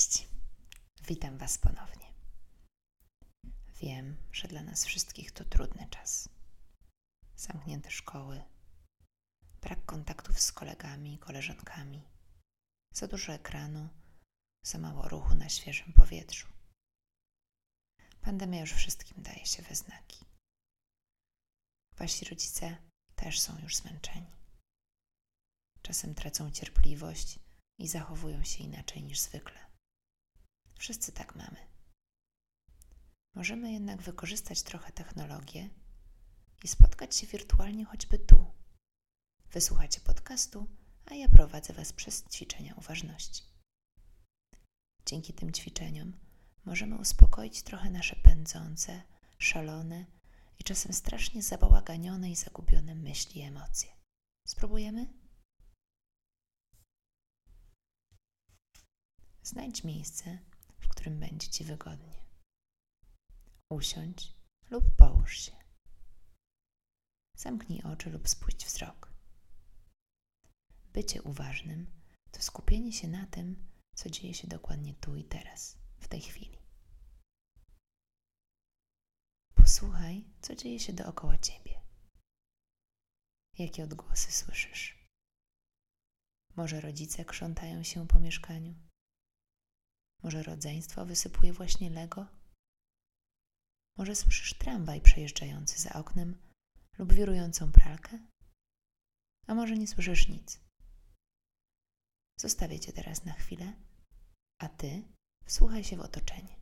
Cześć. Witam Was ponownie. Wiem, że dla nas wszystkich to trudny czas. Zamknięte szkoły, brak kontaktów z kolegami i koleżankami, za dużo ekranu, za mało ruchu na świeżym powietrzu. Pandemia już wszystkim daje się we znaki. Wasi rodzice też są już zmęczeni. Czasem tracą cierpliwość i zachowują się inaczej niż zwykle. Wszyscy tak mamy. Możemy jednak wykorzystać trochę technologię i spotkać się wirtualnie choćby tu. Wysłuchacie podcastu, a ja prowadzę Was przez ćwiczenia uważności. Dzięki tym ćwiczeniom możemy uspokoić trochę nasze pędzące, szalone i czasem strasznie zabałaganione i zagubione myśli i emocje. Spróbujemy? Znajdź miejsce, którym będzie Ci wygodnie. Usiądź lub połóż się. Zamknij oczy lub spuść wzrok. Bycie uważnym to skupienie się na tym, co dzieje się dokładnie tu i teraz, w tej chwili. Posłuchaj, co dzieje się dookoła Ciebie. Jakie odgłosy słyszysz? Może rodzice krzątają się po mieszkaniu? Może rodzeństwo wysypuje właśnie Lego? Może słyszysz tramwaj przejeżdżający za oknem lub wirującą pralkę? A może nie słyszysz nic? Zostawię cię teraz na chwilę, a ty wsłuchaj się w otoczenie.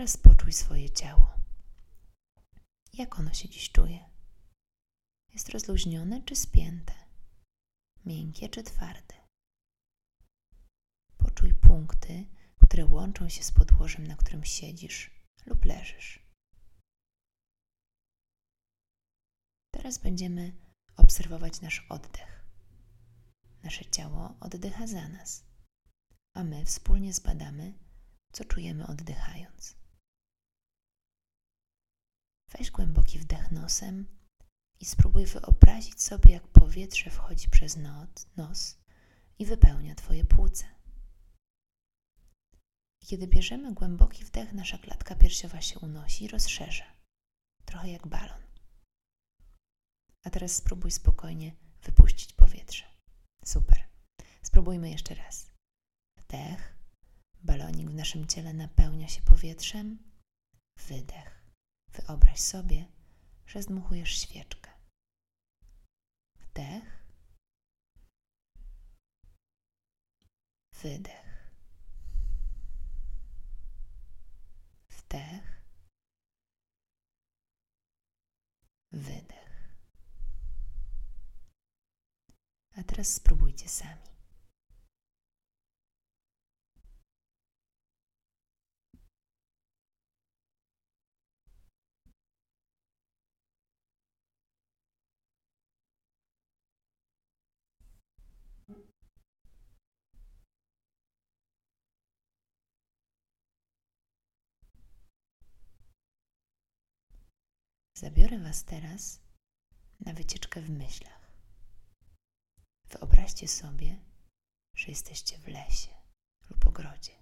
Teraz poczuj swoje ciało. Jak ono się dziś czuje? Jest rozluźnione czy spięte? Miękkie czy twarde? Poczuj punkty, które łączą się z podłożem, na którym siedzisz lub leżysz. Teraz będziemy obserwować nasz oddech. Nasze ciało oddycha za nas, a my wspólnie zbadamy, co czujemy oddychając. Weź głęboki wdech nosem i spróbuj wyobrazić sobie, jak powietrze wchodzi przez nos i wypełnia Twoje płuce. Kiedy bierzemy głęboki wdech, nasza klatka piersiowa się unosi i rozszerza, trochę jak balon. A teraz spróbuj spokojnie wypuścić powietrze. Super. Spróbujmy jeszcze raz. Wdech. Balonik w naszym ciele napełnia się powietrzem. Wydech. Wyobraź sobie, że zdmuchujesz świeczkę. Wdech. Wydech. Wdech. Wydech. A teraz spróbujcie sami. Zabiorę Was teraz na wycieczkę w myślach. Wyobraźcie sobie, że jesteście w lesie lub ogrodzie.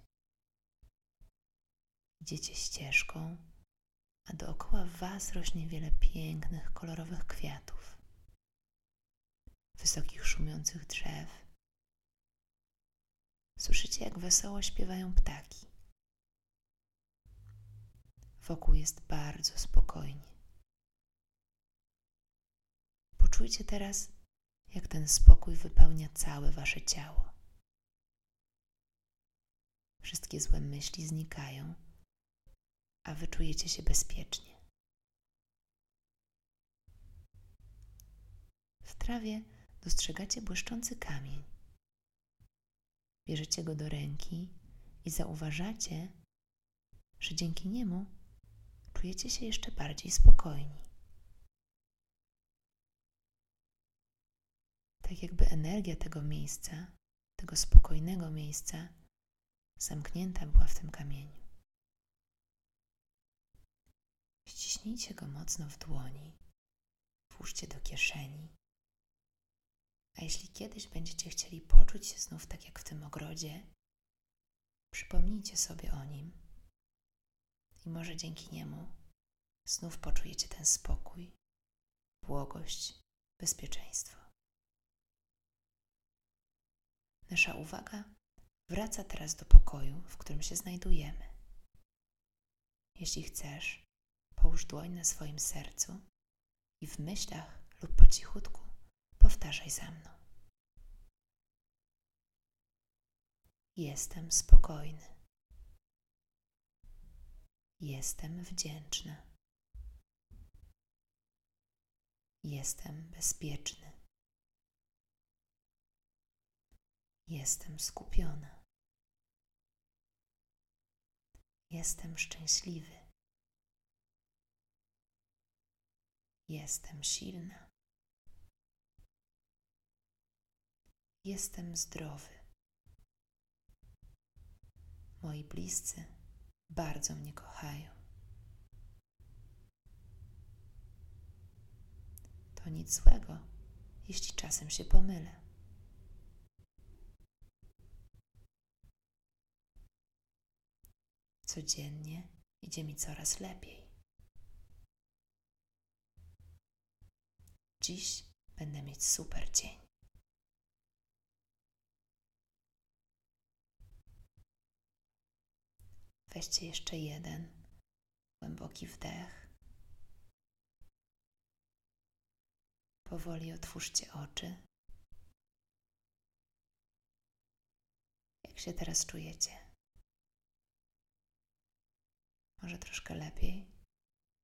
Idziecie ścieżką, a dookoła Was rośnie wiele pięknych, kolorowych kwiatów, wysokich, szumiących drzew. Słyszycie, jak wesoło śpiewają ptaki. Wokół jest bardzo spokojnie. Poczujcie teraz, jak ten spokój wypełnia całe wasze ciało. Wszystkie złe myśli znikają, a wy czujecie się bezpiecznie. W trawie dostrzegacie błyszczący kamień. Bierzecie go do ręki i zauważacie, że dzięki niemu czujecie się jeszcze bardziej spokojni. Tak jakby energia tego miejsca, tego spokojnego miejsca, zamknięta była w tym kamieniu. Ściśnijcie go mocno w dłoni, włóżcie do kieszeni. A jeśli kiedyś będziecie chcieli poczuć się znów tak jak w tym ogrodzie, przypomnijcie sobie o nim i może dzięki niemu znów poczujecie ten spokój, błogość, bezpieczeństwo. Nasza uwaga wraca teraz do pokoju, w którym się znajdujemy. Jeśli chcesz, połóż dłoń na swoim sercu i w myślach lub po cichutku powtarzaj za mną. Jestem spokojny. Jestem wdzięczny. Jestem bezpieczny. Jestem skupiona. Jestem szczęśliwy. Jestem silna. Jestem zdrowy. Moi bliscy bardzo mnie kochają. To nic złego, jeśli czasem się pomylę. Codziennie idzie mi coraz lepiej. Dziś będę mieć super dzień. Weźcie jeszcze jeden głęboki wdech. Powoli otwórzcie oczy. Jak się teraz czujecie? Może troszkę lepiej,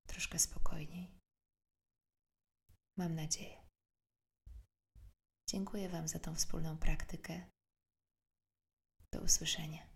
troszkę spokojniej. Mam nadzieję. Dziękuję Wam za tą wspólną praktykę. Do usłyszenia.